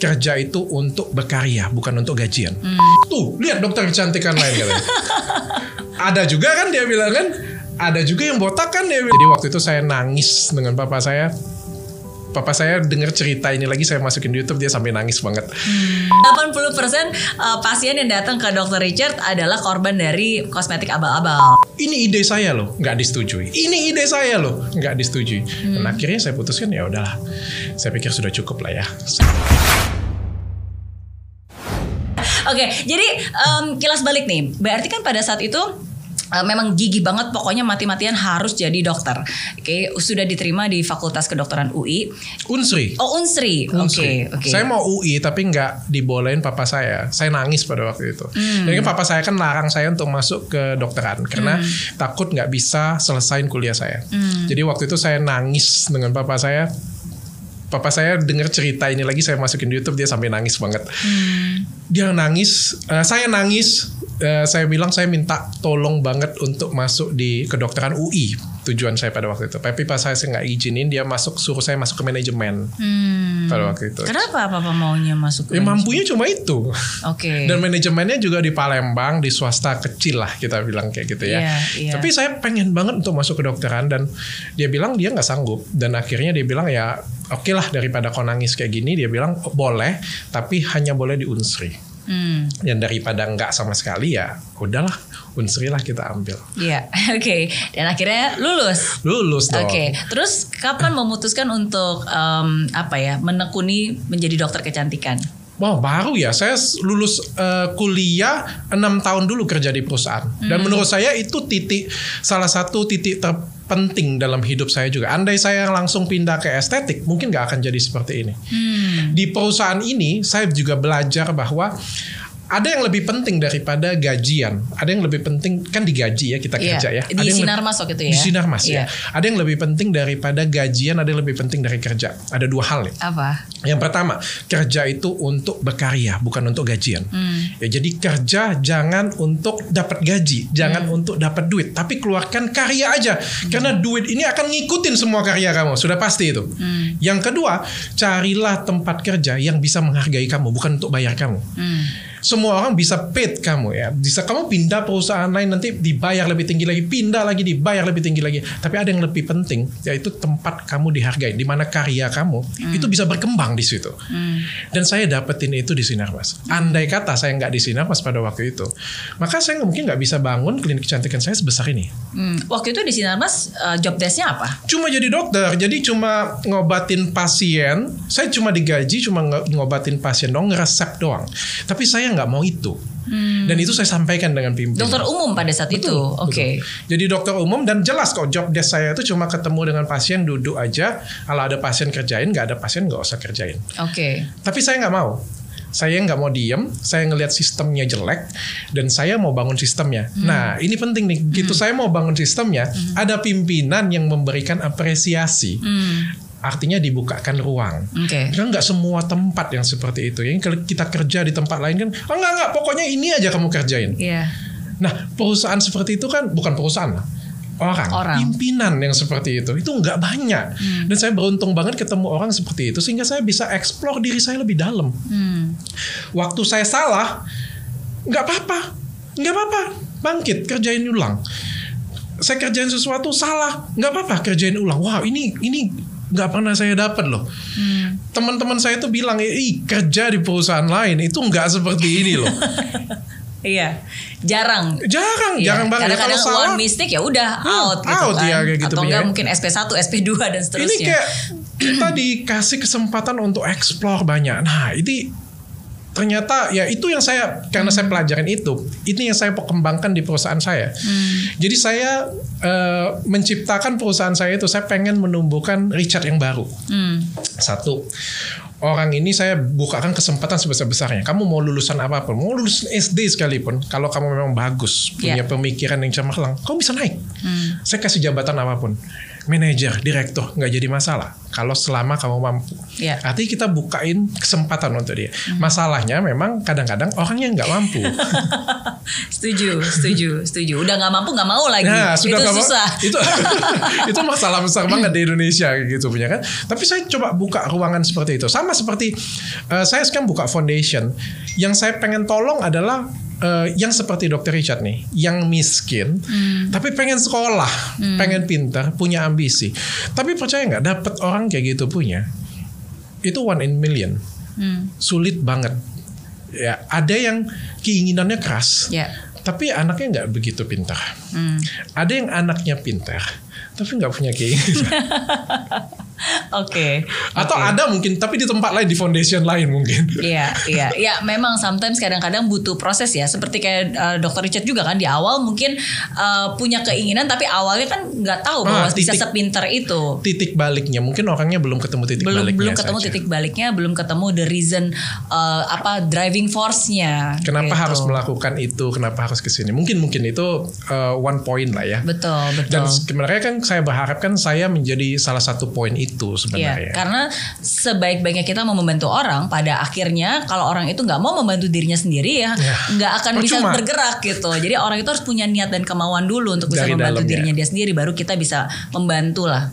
kerja itu untuk berkarya, bukan untuk gajian. Tuh, lihat dokter kecantikan lain katanya. ada juga kan dia bilang kan, ada juga yang botak kan dia. bilang. Jadi waktu itu saya nangis dengan papa saya. Papa saya dengar cerita ini lagi saya masukin di YouTube dia sampai nangis banget. 80% uh, pasien yang datang ke dokter Richard adalah korban dari kosmetik abal-abal. Ini ide saya loh, nggak disetujui. Ini ide saya loh, nggak disetujui. Dan akhirnya saya putuskan ya udahlah. Saya pikir sudah cukup lah ya. Oke, jadi em, kilas balik nih. Berarti kan pada saat itu eh, memang gigi banget pokoknya mati-matian harus jadi dokter. Oke, sudah diterima di Fakultas Kedokteran UI. Unsri. Oh, Unsri. Oke, oke. Saya mau UI tapi nggak dibolehin papa saya. Saya nangis pada waktu itu. Jadi kan papa saya kan larang saya untuk masuk ke dokteran karena takut nggak bisa selesain kuliah saya. Jadi waktu itu saya nangis dengan papa saya. Papa saya dengar cerita ini lagi saya masukin di YouTube dia sampai nangis banget. Dia nangis, eh, saya nangis. Eh, saya bilang saya minta tolong banget untuk masuk di kedokteran UI tujuan saya pada waktu itu. Tapi pas saya nggak izinin dia masuk suruh saya masuk ke manajemen Hmm. pada waktu itu. Kenapa papa maunya masuk ke Ya mampunya cuma itu. Oke. Dan manajemennya juga di Palembang, di swasta kecil lah kita bilang kayak gitu ya. Iya, iya. Tapi saya pengen banget untuk masuk kedokteran dan dia bilang dia nggak sanggup dan akhirnya dia bilang ya oke lah daripada kau nangis kayak gini dia bilang "Oh, boleh tapi hanya boleh di Unsri. Hmm. Dan daripada nggak sama sekali ya udahlah Unsri lah kita ambil. Iya, oke. Dan akhirnya lulus. Lulus dong. Oke, terus kapan memutuskan untuk em, apa ya menekuni menjadi dokter kecantikan? Wah baru ya, saya lulus eh, kuliah enam tahun dulu kerja di perusahaan. Dan menurut saya itu titik salah satu titik terpenting dalam hidup saya juga. Andai saya langsung pindah ke estetik, mungkin nggak akan jadi seperti ini. Di perusahaan ini saya juga belajar bahwa ada yang lebih penting daripada gajian. Ada yang lebih penting kan digaji ya kita Iya, kerja ya. di Ada yang Sinar lebih- Mas waktu itu ya? Di sinar mas Iya. ya. Ada yang lebih penting daripada gajian, ada yang lebih penting dari kerja. Ada dua hal nih. Apa? Yang pertama, kerja itu untuk berkarya, bukan untuk gajian. Ya, jadi kerja jangan untuk dapat gaji, jangan untuk dapat duit, tapi keluarkan karya aja. Karena duit ini akan ngikutin semua karya kamu, sudah pasti itu. Yang kedua, carilah tempat kerja yang bisa menghargai kamu, bukan untuk bayar kamu. Hmm. Semua orang bisa paid kamu ya. Bisa kamu pindah perusahaan lain nanti dibayar lebih tinggi lagi, pindah lagi dibayar lebih tinggi lagi. Tapi ada yang lebih penting yaitu tempat kamu dihargai, di mana karya kamu itu bisa berkembang di situ. Dan saya dapetin itu di Sinar Mas. Andai kata saya nggak di Sinar Mas pada waktu itu, maka saya mungkin nggak bisa bangun klinik kecantikan saya sebesar ini. Hmm, Waktu itu di Sinar Mas eh, job desknya apa? Cuma jadi dokter, jadi cuma ngobatin pasien. Saya cuma digaji, cuma ngobatin pasien dong, ngeresep doang. Tapi saya nggak mau itu. Dan itu saya sampaikan dengan pimpinan. Dokter umum pada saat itu. Oke. Betul. Jadi dokter umum dan jelas kok job desk saya itu cuma ketemu dengan pasien duduk aja. Kalau ada pasien kerjain, nggak ada pasien nggak usah kerjain. Oke. Tapi saya nggak mau. Saya nggak mau diem, saya ngelihat sistemnya jelek dan saya mau bangun sistemnya. Nah ini penting nih, gitu saya mau bangun sistemnya, ada pimpinan yang memberikan apresiasi. Artinya dibukakan ruang. Oke. Kan nggak semua tempat yang seperti itu. Yang kalau kita kerja di tempat lain kan, oh, enggak enggak, pokoknya ini aja kamu kerjain. Iya. Nah, perusahaan seperti itu kan bukan perusahaan. Orang, Orang. pimpinan yang seperti itu itu nggak banyak dan saya beruntung banget ketemu orang seperti itu sehingga saya bisa eksplor diri saya lebih dalam. Hmm. Waktu saya salah, nggak apa-apa, nggak apa-apa, bangkit kerjain ulang. Saya kerjain sesuatu salah, nggak apa-apa kerjain ulang. Wah ini ini nggak pernah saya dapat loh. Teman-teman saya tuh bilang, ih kerja di perusahaan lain itu nggak seperti ini loh. Iya. Jarang. Jarang, Iya. jarang banget. Ya, Kalau Kadang-kadang salah, one mistake ya udah Hmm, out gitu out kan. ya, kayak gitu, Atau enggak ya. mungkin SP1, SP2 dan ini seterusnya. kayak kita dikasih kesempatan untuk explore banyak. Nah, ini ternyata ya itu yang saya karena saya pelajarin itu, ini yang saya kembangkan di perusahaan saya. Jadi saya eh, menciptakan perusahaan saya itu saya pengen menumbuhkan Richard yang baru. Hmm. Satu, orang ini saya bukakan kesempatan sebesar-besarnya. Kamu mau lulusan apa pun, mau lulus SD sekalipun, kalau kamu memang bagus, punya Yeah. pemikiran yang cemerlang, kamu bisa naik. Saya kasih jabatan apa pun, manajer, direktur, nggak jadi masalah. Kalau selama kamu mampu. Ya. Artinya kita bukain kesempatan untuk dia. Masalahnya memang kadang-kadang orangnya nggak mampu. setuju, setuju, setuju. Udah nggak mampu nggak mau lagi. Nah, sudah itu nggak mau- susah. Itu itu masalah besar banget di Indonesia gitu punya kan. Tapi saya coba buka ruangan seperti itu. Sama seperti eh, saya sekarang buka foundation. Yang saya pengen tolong adalah eh, yang seperti Dr. Richard nih, yang miskin, tapi pengen sekolah, pengen pintar, punya ambisi. Tapi percaya nggak, dapat orang kayak gitu punya, itu one in million, Hmm. sulit banget. Ya, ada yang keinginannya keras, Ya. tapi anaknya nggak begitu pintar. Hmm. Ada yang anaknya pintar, tapi nggak punya keinginan. Oke. Atau Oke. ada mungkin, tapi di tempat lain, di foundation lain mungkin. Iya, iya, iya. Memang sometimes kadang-kadang butuh proses ya. Seperti kayak uh, Dokter Richard juga kan di awal mungkin uh, punya keinginan, tapi awalnya kan nggak tahu bahwa Ah, bisa titik- sepinter itu. Titik baliknya, mungkin orangnya belum ketemu titik belum baliknya. belum ketemu saja. titik baliknya, belum ketemu the reason uh, apa driving force-nya. Kenapa gitu. harus melakukan itu? Kenapa harus ke sini? Mungkin mungkin itu uh, one point lah ya. Betul, Dan betul. sebenarnya kan saya berharap kan saya menjadi salah satu poin itu Iya, sebenarnya. karena sebaik-baiknya kita mau membantu orang, pada akhirnya kalau orang itu nggak mau membantu dirinya sendiri ya, Ya, nggak akan bisa percuma. bergerak gitu. Jadi orang itu harus punya niat dan kemauan dulu untuk bisa Dari membantu dalamnya. dirinya dia sendiri, baru kita bisa membantu lah.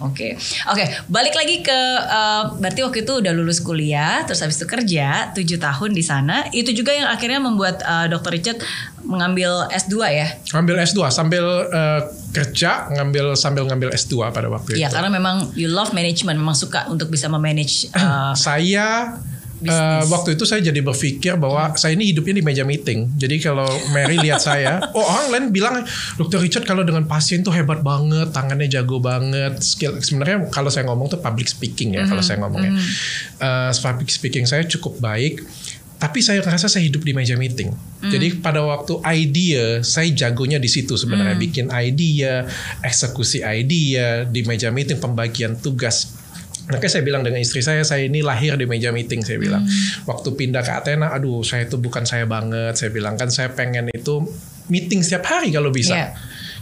Oke, oke. Balik lagi ke eh, berarti waktu itu udah lulus kuliah, terus habis itu kerja 7 tahun di sana. Itu juga yang akhirnya membuat eh, Dr. Richard mengambil S2 ya. Ngambil S2 sambil uh, kerja, ngambil sambil ngambil S2 pada waktu Iya, itu. karena memang you love management, memang suka untuk bisa memanage eh, saya Eh, waktu itu saya jadi berpikir bahwa saya ini hidupnya di meja meeting. Jadi kalau Mary lihat saya, oh orang lain bilang Dr. Richard kalau dengan pasien tuh hebat banget, tangannya jago banget, skill. Sebenarnya kalau saya ngomong tuh public speaking ya kalau saya ngomongnya. Eh, public speaking saya cukup baik. Tapi saya rasa saya hidup di meja meeting. Jadi pada waktu idea, saya jagonya di situ sebenarnya. Bikin idea, eksekusi idea, di meja meeting, pembagian tugas. Makanya saya bilang dengan istri saya, saya ini lahir di meja meeting. Saya bilang, waktu pindah ke Athena, aduh saya itu bukan saya banget. Saya bilang kan saya pengen itu meeting setiap hari kalau bisa. Iya.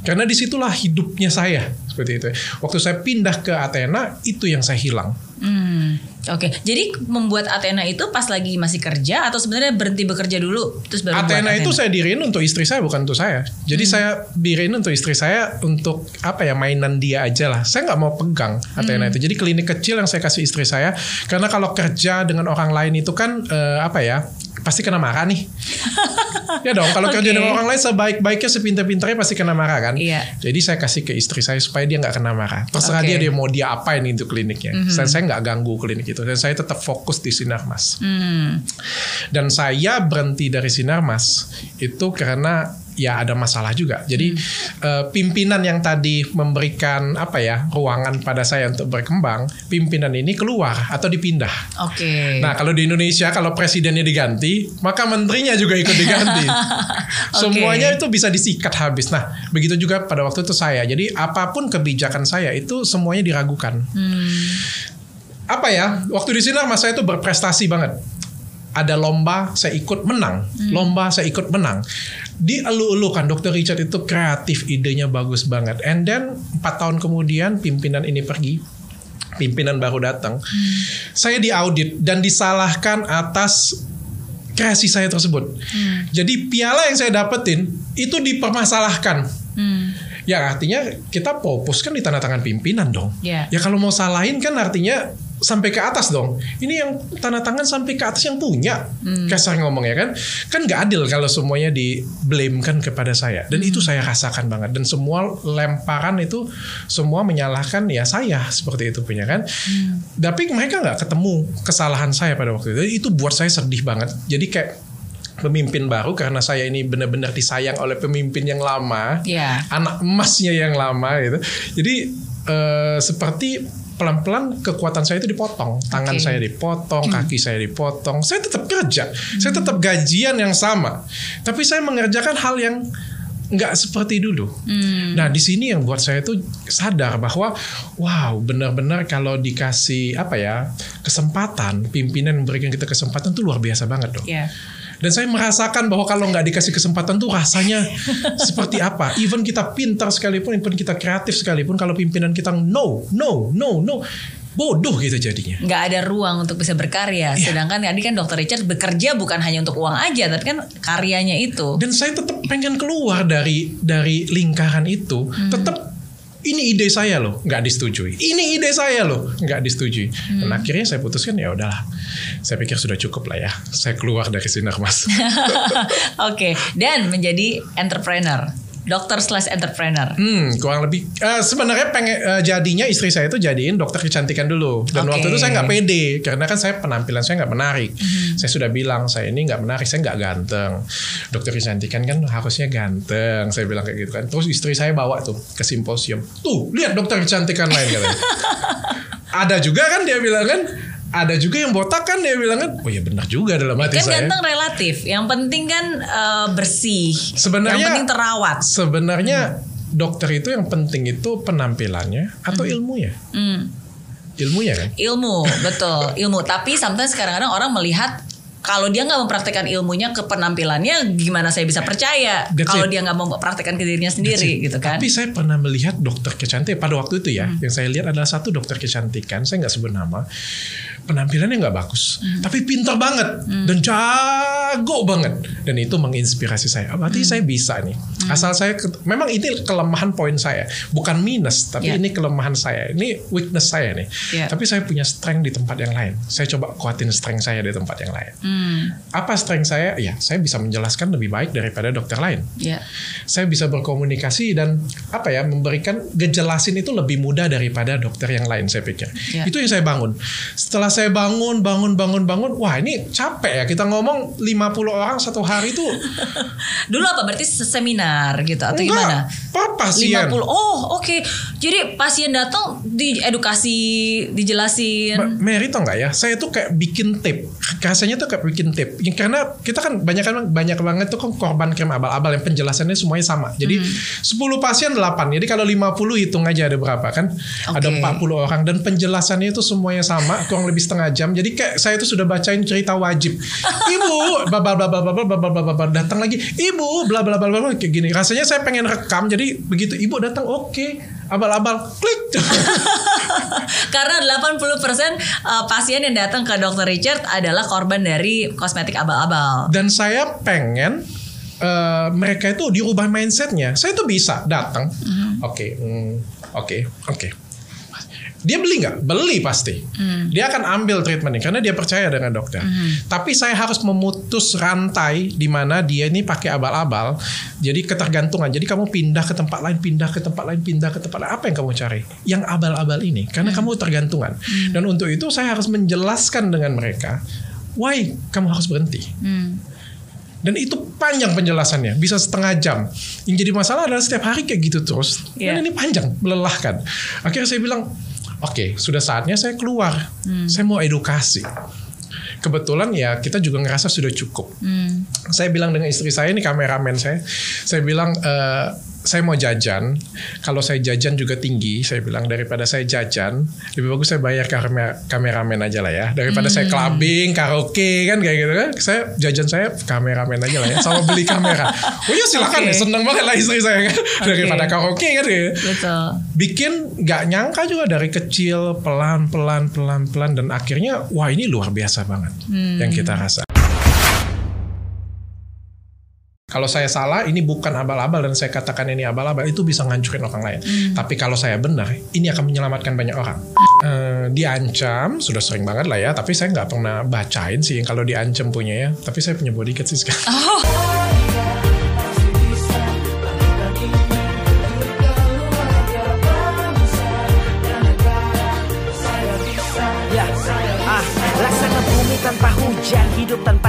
Karena di situlah hidupnya saya seperti itu. Waktu saya pindah ke Athena, itu yang saya hilang. Hmm, Oke, jadi membuat Athena itu pas lagi masih kerja atau sebenarnya berhenti bekerja dulu terus baru buat Athena itu saya diriin untuk istri saya bukan untuk saya. Jadi Hmm. saya diriin untuk istri saya untuk apa ya mainan dia aja lah. Saya nggak mau pegang Athena Hmm. itu. Jadi klinik kecil yang saya kasih istri saya karena kalau kerja dengan orang lain itu kan eh, apa ya pasti kena marah nih. ya dong kalau kerja Oke. dengan orang lain sebaik-baiknya sepintar-pintarnya pasti kena marah kan. Iya. Jadi saya kasih ke istri saya supaya dia nggak kena marah. Terserah. Mhm. dia dia mau dia apain itu kliniknya. Dan saya nggak ganggu klinik itu. Dan saya tetap fokus di sinar mas. Hmm, Dan saya berhenti dari Sinarmas itu karena ya ada masalah juga. Jadi eh, pimpinan yang tadi memberikan apa ya ruangan pada saya untuk berkembang, pimpinan ini keluar atau dipindah. Oke. Nah kalau di Indonesia kalau presidennya diganti, maka menterinya juga ikut diganti. Semuanya itu bisa disikat habis. Nah begitu juga pada waktu itu saya. Jadi apa pun kebijakan saya itu semuanya diragukan. Apa ya? Waktu di sini mas saya itu berprestasi banget. Ada lomba saya ikut menang, lomba saya ikut menang. Dielu-elukan Dr. Richard itu kreatif, idenya bagus banget. And then 4 tahun kemudian pimpinan ini pergi, pimpinan baru datang. Saya diaudit dan disalahkan atas kreasi saya tersebut. Jadi piala yang saya dapetin itu dipermasalahkan. Hmm, Ya artinya kita fokus kan di tanda tangan pimpinan dong. Iya. Ya kalau mau salahin kan artinya sampai ke atas dong. Ini yang tanda tangan sampai ke atas yang punya. Kasar ngomong ya kan. Kan nggak adil kalau semuanya di blame kan kepada saya. Dan itu saya rasakan banget. Dan semua lemparan itu semua menyalahkan ya saya seperti itu punya kan. Tapi mereka nggak ketemu kesalahan saya pada waktu itu. Itu buat saya sedih banget. Jadi kayak pemimpin baru karena saya ini benar-benar disayang oleh pemimpin yang lama Iya. anak emasnya yang lama gitu. Jadi eh, seperti pelan-pelan kekuatan saya itu dipotong, tangan Oke. saya dipotong, kaki saya dipotong. Saya tetap kerja, saya tetap gajian yang sama, tapi saya mengerjakan hal yang nggak seperti dulu. Nah di sini yang buat saya tuh sadar bahwa wow benar-benar kalau dikasih apa ya kesempatan pimpinan memberikan kita kesempatan tuh luar biasa banget dong. Ya. Dan saya merasakan bahwa kalau nggak dikasih kesempatan tuh rasanya seperti apa. Even kita pintar sekalipun, even kita kreatif sekalipun, kalau pimpinan kita no, no, no, no, bodoh gitu jadinya. nggak ada ruang untuk bisa berkarya. Iya. Sedangkan tadi kan dokter Richard bekerja bukan hanya untuk uang aja, tapi kan karyanya itu. Dan saya tetap pengen keluar dari dari lingkaran itu. Tetap ini ide saya loh, nggak disetujui. Ini ide saya loh, nggak disetujui. Dan akhirnya saya putuskan ya udahlah. Saya pikir sudah cukup lah ya. Saya keluar dari sinar mas. Oke, dan menjadi entrepreneur, dokter slash entrepreneur. Hmm, kurang lebih. eh, sebenarnya pengen eh, jadinya istri saya itu jadiin dokter kecantikan dulu. Dan Oke. waktu itu saya nggak pede karena kan saya penampilan saya nggak menarik. Saya sudah bilang saya ini nggak menarik, saya nggak ganteng. Dokter kecantikan kan harusnya ganteng. Saya bilang kayak gitu kan. Terus istri saya bawa tuh ke simposium. Tuh lihat dokter kecantikan lain katanya. Ada juga kan dia bilang kan. Ada juga yang botak kan dia bilang kan. Oh ya benar juga dalam hati Kan saya. ganteng relatif. Yang penting kan eh, bersih. Sebenarnya- yang penting terawat. Sebenarnya dokter itu yang penting itu penampilannya atau ilmunya. Hmm. Ilmunya kan. Ilmu, betul, ilmu. Tapi sometimes kadang-kadang orang melihat kalau dia nggak mempraktekkan ilmunya ke penampilannya, gimana saya bisa percaya? Kalau dia nggak mempraktekkan ke dirinya sendiri, gitu kan? Tapi saya pernah melihat dokter kecantikan pada waktu itu ya, Hmm. yang saya lihat adalah satu dokter kecantikan, saya nggak sebut nama, penampilannya nggak bagus, Hmm. tapi pintar banget dan jago banget, dan itu menginspirasi saya. Ah, Berarti Hmm. saya bisa nih, asal saya memang ini kelemahan poin saya, bukan minus, tapi Yeah. ini kelemahan saya, ini weakness saya nih. Yeah. Tapi saya punya strength di tempat yang lain. Saya coba kuatin strength saya di tempat yang lain. Hmm, Apa strength saya? Ya, saya bisa menjelaskan lebih baik daripada dokter lain ya. saya bisa berkomunikasi dan apa ya memberikan ngejelasin itu lebih mudah daripada dokter yang lain saya pikir Ya. itu yang saya bangun setelah saya bangun bangun bangun bangun wah ini capek ya. Kita ngomong 50 orang satu hari itu Dulu apa? Berarti seminar gitu atau gimana? apa pasien? 50. Oh, oke. Jadi pasien datang diedukasi, dijelasin. Mary tau nggak ya? Saya tuh kayak bikin tip. Rasanya tuh kayak bikin tip. Ya, karena kita kan banyak kan banyak banget tuh kan korban krim abal-abal yang penjelasannya semuanya sama. Jadi 10 pasien 8 jadi kalau 50 hitung aja ada berapa kan? Ada Oke. 40 orang dan penjelasannya itu semuanya sama kurang lebih setengah jam jadi kayak saya tuh sudah bacain cerita wajib ibu bla bla bla bla bla bla bla bla bla bla datang lagi ibu bla bla bla bla kayak gini rasanya saya pengen rekam jadi begitu ibu datang oke abal-abal klik Karena 80% uh, pasien yang datang ke Dr. Richard adalah korban dari kosmetik abal-abal. dan saya pengen eh, mereka itu dirubah mindsetnya. Saya tuh bisa datang, oke, hmm, oke, oke. Dia beli nggak? Beli pasti. Dia akan ambil treatment ini karena dia percaya dengan dokter. Tapi saya harus memutus rantai di mana dia ini pakai abal-abal. Jadi ketergantungan. Jadi kamu pindah ke tempat lain, pindah ke tempat lain, pindah ke tempat lain. Apa yang kamu cari? Yang abal-abal ini. Karena kamu tergantungan. Dan untuk itu saya harus menjelaskan dengan mereka, why kamu harus berhenti. Hmm. Dan itu panjang penjelasannya, bisa setengah jam. Yang jadi masalah adalah setiap hari kayak gitu terus. Iya. Dan ini panjang, melelahkan. Akhirnya saya bilang, oke, sudah saatnya saya keluar. Saya mau edukasi. Kebetulan ya kita juga ngerasa sudah cukup. Hmm. Saya bilang dengan istri saya ini kameramen saya, saya bilang eh, saya mau jajan. Kalau saya jajan juga tinggi, saya bilang daripada saya jajan, lebih bagus saya bayar kamera kameramen aja lah ya. Daripada saya clubbing, karaoke kan kayak gitu kan. Saya jajan saya kameramen aja lah ya, sama beli kamera. Oh ya silakan Oke. ya, seneng banget lah istri saya kan. Daripada karaoke kan ya Betul. bikin nggak nyangka juga dari kecil pelan pelan pelan pelan dan akhirnya wah ini luar biasa banget yang kita rasa. Kalau saya salah, ini bukan abal-abal dan saya katakan ini abal-abal itu bisa ngancurin orang lain. Tapi kalau saya benar, ini akan menyelamatkan banyak orang. Eh, diancam sudah sering banget lah ya, tapi saya nggak pernah bacain sih yang kalau diancam punya ya. Tapi saya punya bodyguard sih sekarang. Ya, ah, laksana bumi tanpa hujan, hidup tanpa